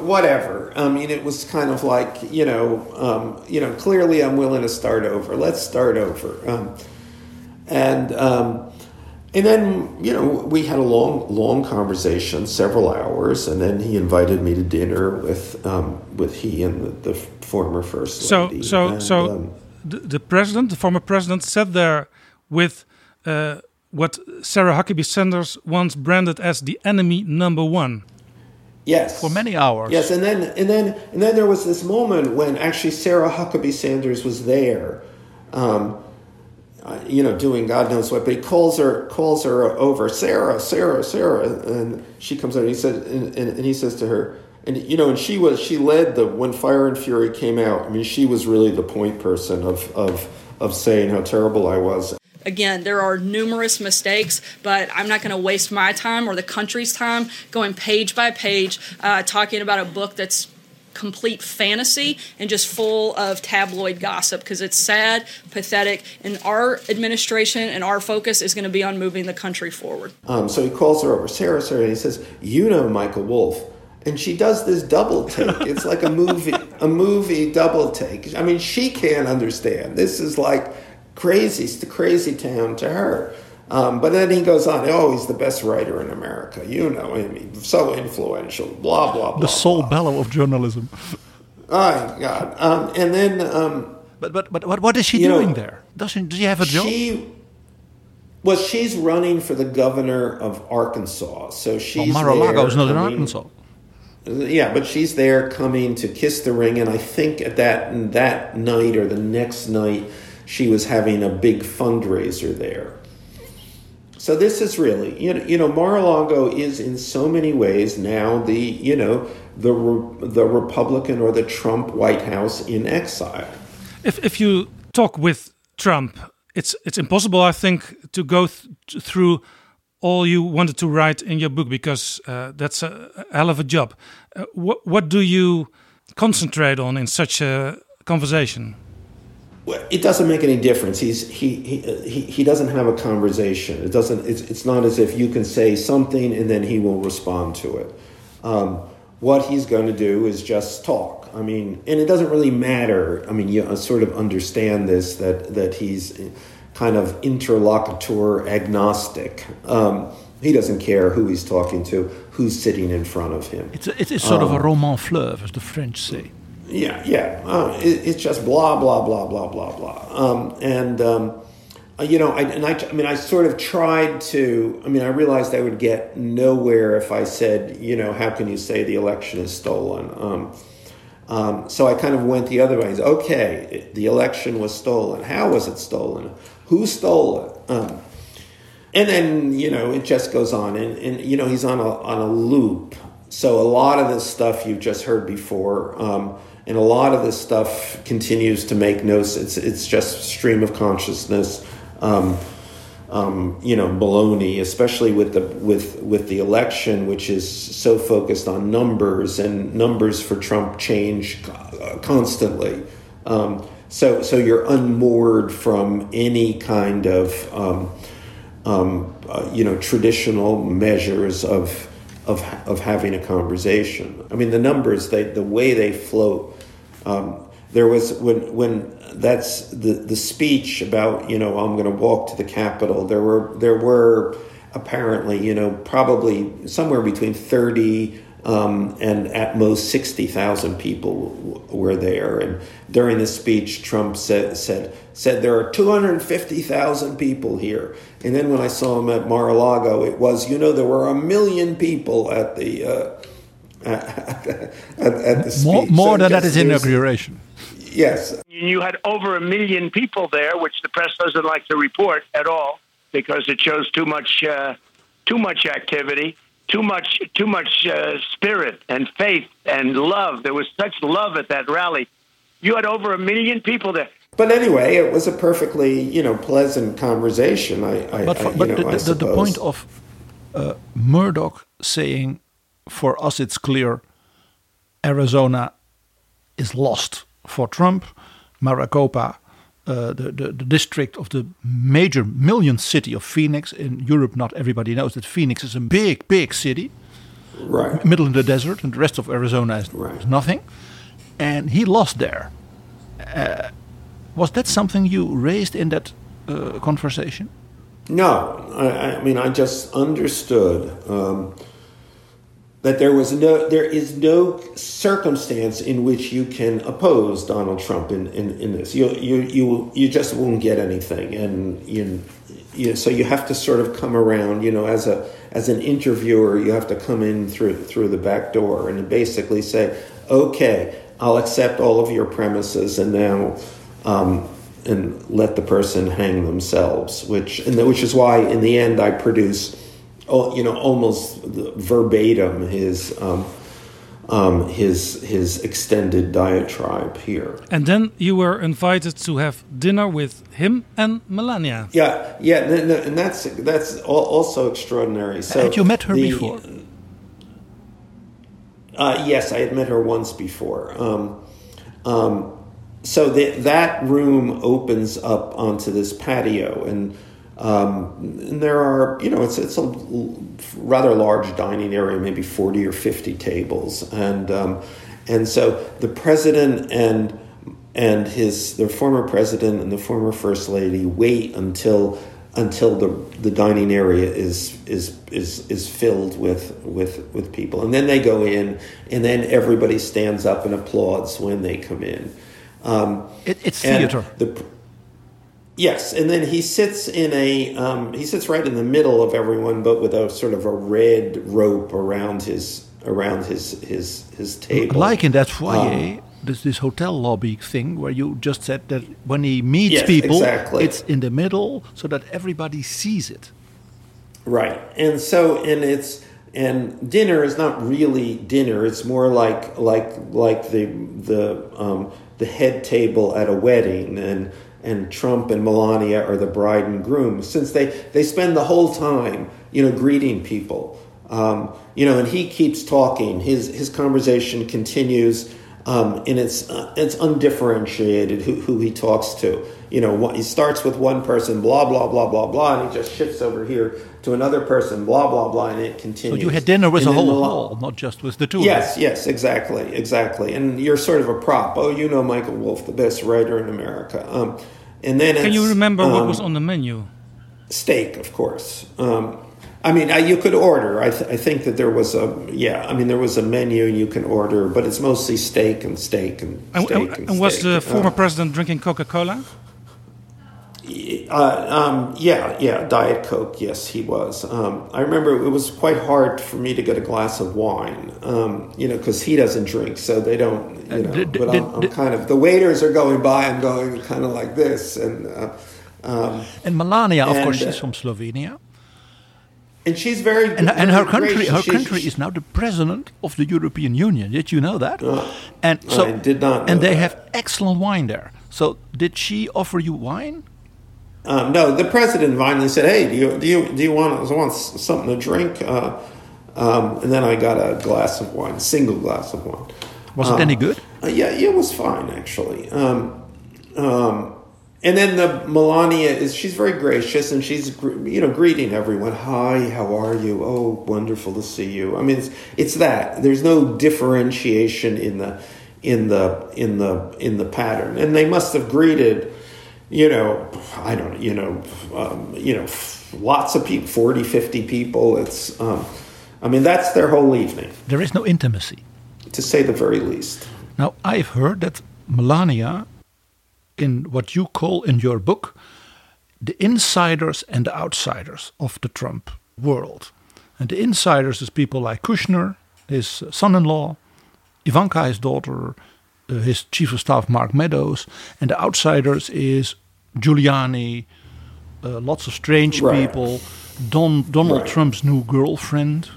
whatever. I mean, it was kind of like you know, um, you know. Clearly, I'm willing to start over. Let's start over. Um, and um, and then you know, we had a long, long conversation, several hours, and then he invited me to dinner with um, with he and the, the former first So, lady. so, And, so um, the, the president, the former president, sat there with uh, what Sarah Huckabee Sanders once branded as the enemy number one. Yes. For many hours. Yes, and then and then and then there was this moment when actually Sarah Huckabee Sanders was there, um, uh, you know, doing God knows what. But he calls her calls her over, Sarah, Sarah, Sarah, and she comes out and he says and, and, and he says to her, and you know, and she was she led the when Fire and Fury came out. I mean, she was really the point person of of of saying how terrible I was. Again, there are numerous mistakes, but I'm not going to waste my time or the country's time going page by page uh, talking about a book that's complete fantasy and just full of tabloid gossip because it's sad, pathetic, and our administration and our focus is going to be on moving the country forward. Um, so he calls her over, Sarah, Sarah, and he says, "You know Michael Wolff." and she does this double take. It's like a movie, a movie double take. I mean, she can't understand. This is like crazy, it's the crazy town to her. Um, but then he goes on, oh, he's the best writer in America. You know him, he's so influential, blah, blah, blah. The Saul Bellow of journalism. Oh, God. Um, and then. Um, but, but, but what, what is she you know, doing there? Does she, does she have a job? She, well, she's running for the governor of Arkansas. So she's. well, Mar-a-Lago is not in Arkansas. Yeah, but she's there coming to kiss the ring, and I think at that that night or the next night, she was having a big fundraiser there. So this is really, you know, you know, Mar-a-Lago is in so many ways now the, you know, the re- the Republican or the Trump White House in exile. If if you talk with Trump, it's it's impossible, I think, to go th- through all you wanted to write in your book because uh, that's a hell of a job. Uh, what what do you concentrate on in such a conversation? Well, it doesn't make any difference. He's he he he, he doesn't have a conversation. It doesn't. It's it's not as if you can say something and then he will respond to it. Um, what he's going to do is just talk. I mean, and it doesn't really matter. I mean, you uh, sort of understand this that that he's kind of interlocutor agnostic. Um, he doesn't care who he's talking to, who's sitting in front of him. It's, a, it's, it's sort of a Um, roman fleuve, as the French say. Yeah, yeah. Uh, it, it's just blah blah blah blah blah blah. Um, and um, uh, you know, I, and I, I mean, I sort of tried to. I mean, I realized I would get nowhere if I said, you know, how can you say the election is stolen? Um, um, so I kind of went the other way. Okay, the election was stolen. How was it stolen? Who stole it? Um, and then you know it just goes on, and, and you know he's on a on a loop so a lot of this stuff you've just heard before, um, and a lot of this stuff continues to make no sense. It's just stream of consciousness. Um, um, you know, baloney, especially with the with with the election, which is so focused on numbers and numbers for Trump change constantly. Um, so so you're unmoored from any kind of um, um, uh, you know traditional measures of of of having a conversation. I mean, the numbers, they the way they float. Um, there was when when that's the the speech about you know I'm going to walk to the Capitol. There were there were apparently you know probably somewhere between thirty um, and at most sixty thousand people w- were there. And during the speech, Trump said said said there are two hundred fifty thousand people here. And then when I saw him at Mar-a-Lago, it was you know there were a million people at the. Uh, at, at, the speech. More, more So than at yes, his inauguration. Yes, You had over a million people there, which the press doesn't like to report at all because it shows too much, uh, too much activity, too much, too much uh, spirit and faith and love. There was such love at that rally. You had over a million people there. But anyway, it was a perfectly, you know, pleasant conversation. I, I, But, I for, you but know, the, I the, the point of uh, Murdoch saying, for us it's clear, Arizona is lost for Trump. Maricopa, uh, the, the, the district of the major million city of Phoenix in Europe, not everybody knows that Phoenix is a big, big city. Right. Middle in the desert, and the rest of Arizona is, is nothing. And he lost there. Uh, was that something you raised in that uh, conversation? No, I, I mean, I just understood um, that there was no, there is no circumstance in which you can oppose Donald Trump in, in, in this. You, you, you, you just won't get anything, and you, you, so you have to sort of come around. You know, as a as an interviewer, you have to come in through through the back door and basically say, "Okay, I'll accept all of your premises, and now." Um, and let the person hang themselves, which and the, which is why in the end I produce, oh, you know, almost verbatim his um, um, his his extended diatribe here. And then you were invited to have dinner with him and Melania. Yeah, yeah, and that's that's also extraordinary. So Had you met her the- before? Uh, yes, I had met her once before. Um, um, so the, that room opens up onto this patio, and, um, and there are, you know, it's it's a rather large dining area, maybe forty or fifty tables, and um, and so the president and and his the former president and the former first lady wait until until the the dining area is is is is filled with with with people. And then they go in and then everybody stands up and applauds when they come in. Um, It, it's theater. the yes and then he sits in a um, he sits right in the middle of everyone but with a sort of a red rope around his around his his his table Like in that foyer, Um, this this hotel lobby thing where you just said that when he meets Yes, people, exactly. it's in the middle so that everybody sees it. Right. And so and it's and dinner is not really dinner. It's more like like like the the um, the head table at a wedding and and Trump and Melania are the bride and groom since they they spend the whole time, you know, greeting people. Um, you know, and he keeps talking. His his conversation continues um, and it's uh, it's undifferentiated who, who he talks to. You know, he starts with one person, blah blah blah blah blah, and he just shifts over here to another person, blah blah blah, and it continues. So you had dinner with And the whole Mel- hall, not just with the two. Yes, yes, exactly, exactly. And you're sort of a prop. Oh, you know Michael Wolff, the best writer in America. Um, and then Can you remember what um, was on the menu? steak, of course. Um, I mean, I, you could order. I, th- I think that there was a yeah. I mean, there was a menu you can order, but it's mostly steak and steak and steak and- and, and was steak. the Uh, former president drinking Coca Cola? Uh, um, yeah, yeah, Diet Coke. Yes, he was. Um, I remember it was quite hard for me to get a glass of wine, um, you know, because he doesn't drink, so they don't. You know, did- but I'm, I'm kind of the waiters are going by. I'm going kind of like this, and uh, um, And Melania, of course, uh, she's from Slovenia. and she's very and, and her country her country is now the president of the European Union. Did you know that? and so I did not know and they that. have excellent wine there. So did she offer you wine? Um, no, the president finally said, "Hey, do you do you do you want want something to drink?" Uh, um, and then I got a glass of wine, single glass of wine. Was it Um, any good? Uh, yeah, yeah, it was fine actually. Um, um, and then the Melania is she's very gracious and she's you know greeting everyone. Hi, how are you? Oh, wonderful to see you. I mean, it's it's that. There's no differentiation in the in the in the in the pattern, and they must have greeted. You know, I don't. You know, um, you know, lots of people, 40, 50 people. It's. Um, I mean, that's their whole evening, There is no intimacy. to say the very least. Now, I've heard that Melania, in what you call in your book, the insiders and the outsiders of the Trump world. And the insiders is people like Kushner, his son in law, Ivanka, his daughter, uh, his chief of staff, Mark Meadows. And the outsiders is Giuliani, uh, lots of strange Right. people, Don, Donald Right. Trump's new girlfriend.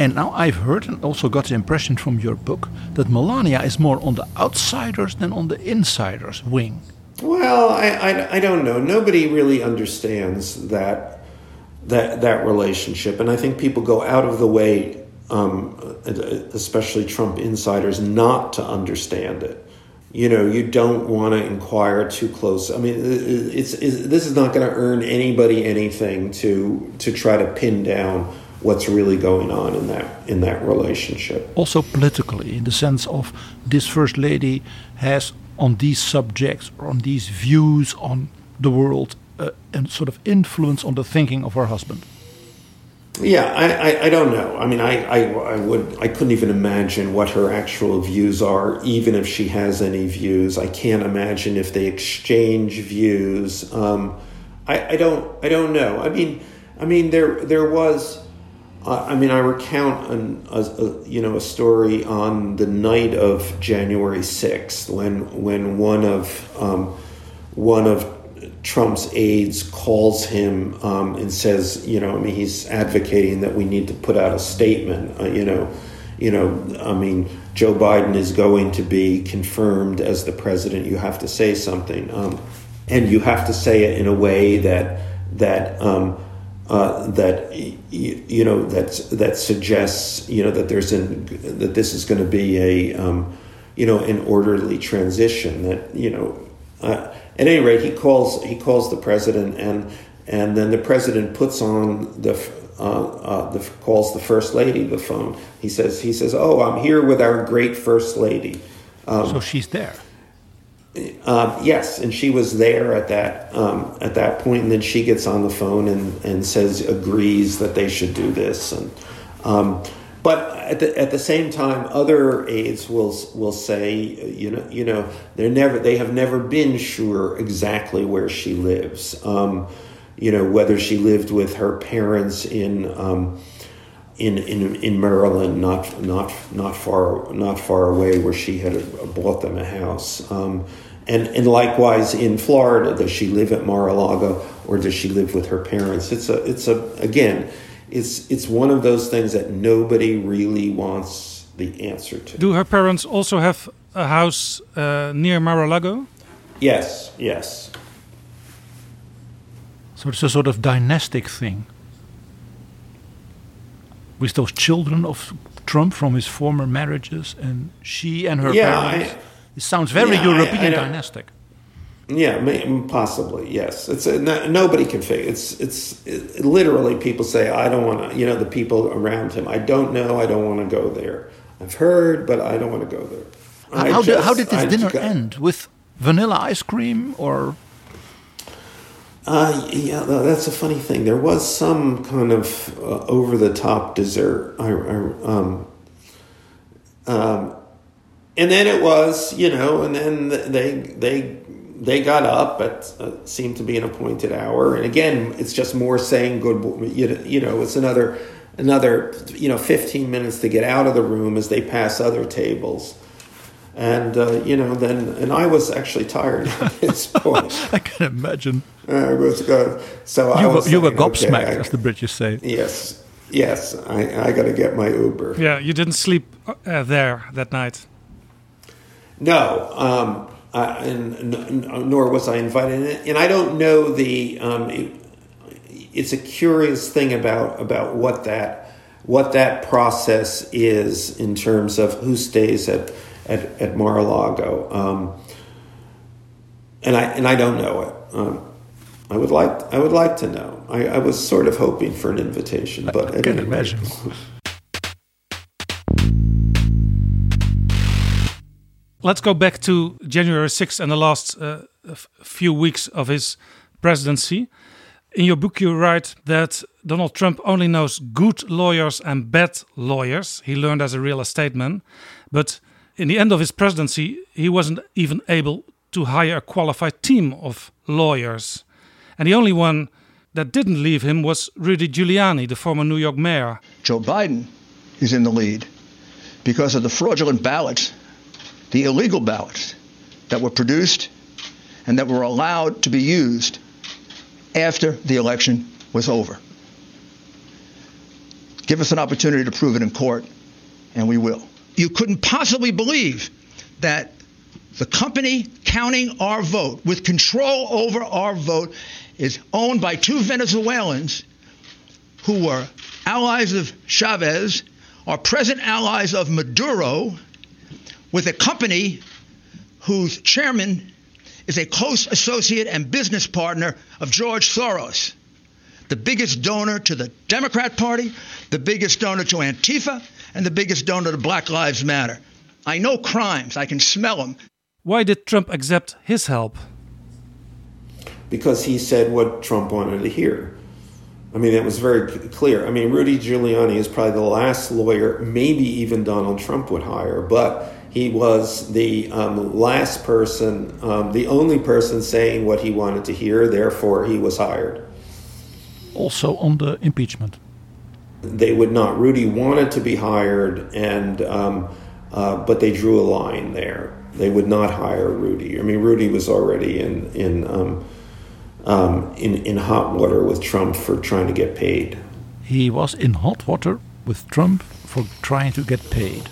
And now I've heard and also got the impression from your book that Melania is more on the outsiders than on the insiders wing. Well, I, I, I don't know. Nobody really understands that that that relationship, and I think people go out of the way, um, especially Trump insiders, not to understand it. You know, you don't want to inquire too close. I mean, it's, it's this is not going to earn anybody anything to to try to pin down what's really going on in that in that relationship. Also politically, in the sense of this first lady has on these subjects or on these views on the world uh, and sort of influence on the thinking of her husband. Yeah, I, I, I don't know. I mean, I, I, I would I couldn't even imagine what her actual views are, even if she has any views. I can't imagine if they exchange views. Um, I, I don't I don't know. I mean, I mean there there was. Uh, I mean, I recount an, a, a you know a story on the night of January sixth when when one of um, one of Trump's aides calls him um, and says, you know, I mean, he's advocating that we need to put out a statement. Uh, you know, you know, I mean, Joe Biden is going to be confirmed as the president. You have to say something, um, and you have to say it in a way that that. Um, uh, that y- you know that that suggests you know that there's an that this is going to be a um, you know an orderly transition that you know uh, at any rate he calls he calls the president and and then the president puts on the uh, uh, the calls the first lady the phone. He says he says oh I'm here with our great first lady. Um, so she's there. um, yes, and she was there at that um, at that point, and then she gets on the phone and, and says agrees that they should do this, and um, but at the at the same time, other aides will will say, you know, you know, they're never they have never been sure exactly where she lives, um, you know, whether she lived with her parents in. Um, in, in, in Maryland, not not not far not far away, where she had bought them a house, um, and and likewise in Florida, does she live at Mar-a-Lago or does she live with her parents? It's a it's a again, it's it's one of those things that nobody really wants the answer to. Do her parents also have a house uh, near Mar-a-Lago? Yes, yes. So it's a sort of dynastic thing. With those children of Trump from his former marriages, and she and her Yeah, parents. I- it sounds very Yeah, I- European I don't- dynastic. Yeah, possibly yes. It's a, no, nobody can figure. It's it's it, literally people say I don't want to. You know, the people around him. I don't know. I don't want to go there. I've heard, but I don't want to go there. I How, did, how did this I dinner just- end? With vanilla ice cream or Uh, yeah, that's a funny thing. There was some kind of uh, over the top dessert. I, I, um, um, and then it was, you know, and then they they they got up at uh, seemed to be an appointed hour. And again, it's just more saying good. You know, you know, it's another another you know fifteen minutes to get out of the room as they pass other tables. And uh, you know, then and I was actually tired at this point. I can imagine. I was good. So I You was were, you were saying, okay, gobsmacked, I- as the British say. Yes, yes. I, I got to get my Uber. Yeah, you didn't sleep uh, there that night. No, um, uh, and, n- nor was I invited. in. And I don't know the. Um, it, it's a curious thing about about what that what that process is in terms of who stays at at, at Mar-a-Lago. Um, and I and I don't know it. Um, I would like I would like to know. I, I was sort of hoping for an invitation, but I can imagine. Let's go back to January 6th and the last uh, few weeks of his presidency. In your book, you write that Donald Trump only knows good lawyers and bad lawyers. He learned as a real estate man. But in the end of his presidency, he wasn't even able to hire a qualified team of lawyers. And the only one that didn't leave him was Rudy Giuliani, the former New York mayor. Joe Biden is in the lead because of the fraudulent ballots, the illegal ballots that were produced and that were allowed to be used after the election was over. Give us an opportunity to prove it in court, and we will. You couldn't possibly believe that the company counting our vote, with control over our vote, is owned by two Venezuelans who were allies of Chavez, are present allies of Maduro, with a company whose chairman is a close associate and business partner of George Soros, the biggest donor to the Democrat Party, the biggest donor to Antifa, and the biggest donor to Black Lives Matter. I know crimes, I can smell them. Why did Trump accept his help? because he said what Trump wanted to hear. I mean, that was very clear. I mean, Rudy Giuliani is probably the last lawyer, maybe even Donald Trump would hire, but he was the um, last person, um, the only person saying what he wanted to hear, therefore, he was hired. Also on the impeachment. They would not. Rudy wanted to be hired, and um, uh, but they drew a line there. They would not hire Rudy. I mean, Rudy was already in in um, um, in in hot water with Trump for trying to get paid. He was in hot water with Trump for trying to get paid.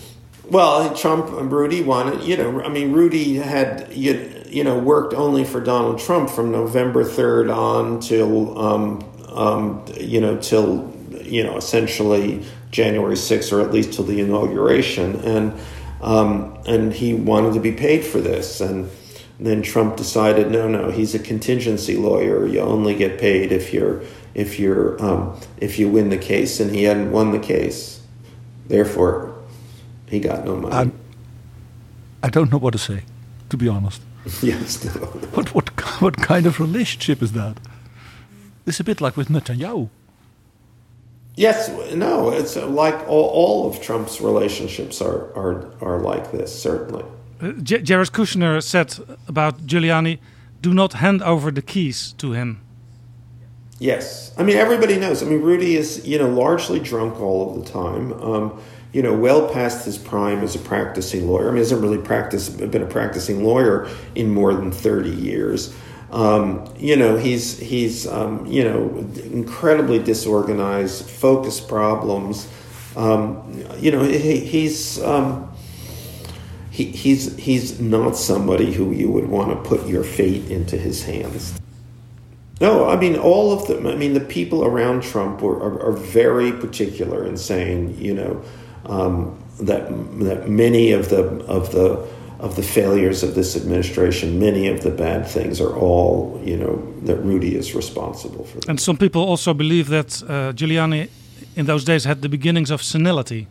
Well, Trump and Rudy wanted, you know, I mean, Rudy had, you, you know, worked only for Donald Trump from November 3rd on till, um, um, you know, till, you know, essentially January 6th or at least till the inauguration. And, um, and he wanted to be paid for this. And then Trump decided, no, no, he's a contingency lawyer. You only get paid if you're, if you're, um, if you win the case. And he hadn't won the case. Therefore, he got no money. I'm, I don't know what to say, to be honest. yes. No. What, what, what kind of relationship is that? It's a bit like with Netanyahu. Yes, no, it's like all, all of Trump's relationships are, are, are like this, certainly. Uh, Jared Kushner said about Giuliani, do not hand over the keys to him. Yes. I mean, everybody knows. I mean, Rudy is, you know, largely drunk all of the time. Um, you know, well past his prime as a practicing lawyer. I mean, he hasn't really practiced, been a practicing lawyer in more than 30 years. Um, you know, he's, he's um, you know, incredibly disorganized, focus problems. Um, you know, he, he's, um, he, he's, he's not somebody who you would want to put your fate into his hands. No, I mean all of them. I mean the people around Trump were, are, are very particular in saying, you know, um, that that many of the of the of the failures of this administration, many of the bad things, are all you know that Rudy is responsible for. And some people also believe that uh, Giuliani in those days had the beginnings of senility.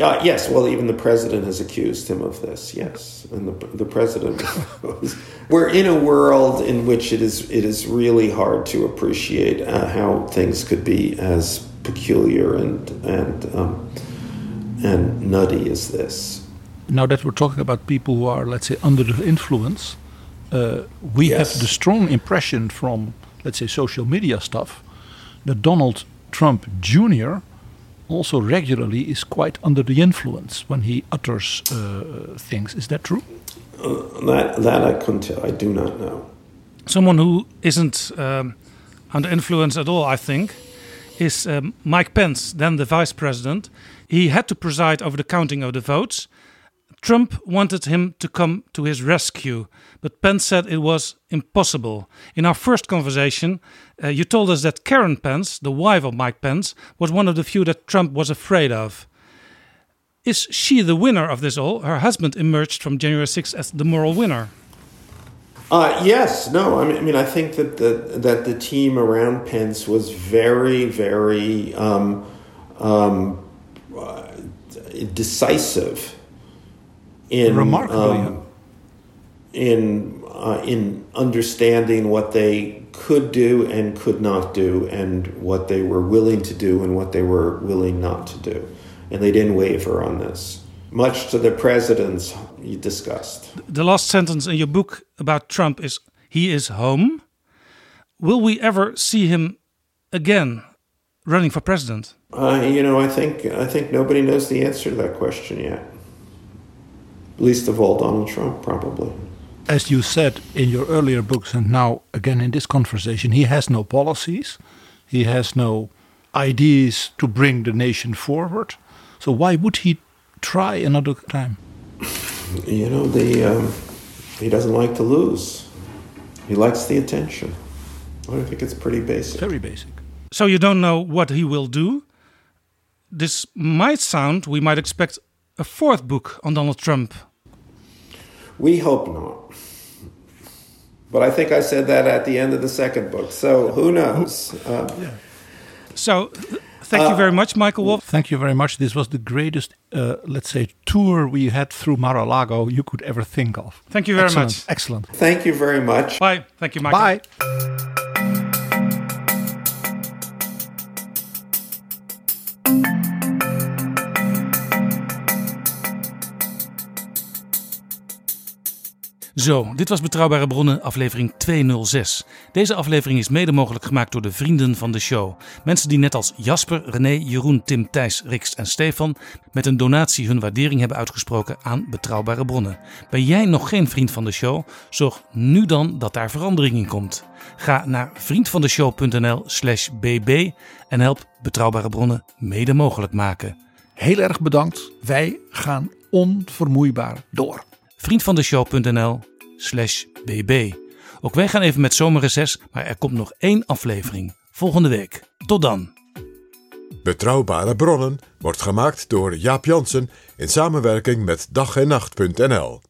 Uh, yes, well, even the president has accused him of this. Yes, and the the president. we're in a world in which it is it is really hard to appreciate uh, how things could be as peculiar and and um, and nutty as this. Now that we're talking about people who are, let's say, under the influence, uh, we Yes. have the strong impression from, let's say, social media stuff that Donald Trump Jr. also regularly is quite under the influence when he utters uh, things. Is that true? Uh, that that I couldn't tell. I do not know. Someone who isn't um, under influence at all, I think, is um, Mike Pence, then the vice president. He had to preside over the counting of the votes. Trump wanted him to come to his rescue, but Pence said it was impossible. In our first conversation, uh, you told us that Karen Pence, the wife of Mike Pence, was one of the few that Trump was afraid of. Is she the winner of this all? Her husband emerged from January 6th as the moral winner. Uh, yes, no. I mean, I mean, I think that the that the team around Pence was very, very um, um, uh, decisive in remarkably um, in uh, in understanding what they could do and could not do, and what they were willing to do and what they were willing not to do, and they didn't waver on this. Much to the president's disgust. The last sentence in your book about Trump is he is home. Will we ever see him again running for president? Uh, you know, I think I think nobody knows the answer to that question yet. Least of all, Donald Trump, probably. As you said in your earlier books, and now again in this conversation, he has no policies, he has no ideas to bring the nation forward. So why would he try another time? You know, the um, he doesn't like to lose. He likes the attention. I think it's pretty basic. Very basic. So you don't know what he will do. This might sound we might expect a fourth book on Donald Trump. We hope not. But I think I said that at the end of the second book. So who knows? Uh, So thank you very much, Michael Wolff. Thank you very much. This was the greatest, uh, let's say, tour we had through Mar-a-Lago you could ever think of. Thank you very Excellent, much. Excellent. Thank you very much. Bye. Thank you, Michael. Bye. Zo, dit was Betrouwbare Bronnen, aflevering 206. Deze aflevering is mede mogelijk gemaakt door de vrienden van de show. Mensen die net als Jasper, René, Jeroen, Tim, Thijs, Riks en Stefan met een donatie hun waardering hebben uitgesproken aan Betrouwbare Bronnen. Ben jij nog geen vriend van de show? Zorg nu dan dat daar verandering in komt. Ga naar vriendvandeshow.nl/slash bb en help Betrouwbare Bronnen mede mogelijk maken. Heel erg bedankt. Wij gaan onvermoeibaar door. vriendvandeshow.nl slash bb. Ook wij gaan even met zomerreces, maar er komt nog één aflevering. Volgende week. Tot dan. Betrouwbare bronnen wordt gemaakt door Jaap Jansen in samenwerking met dag en nacht.nl.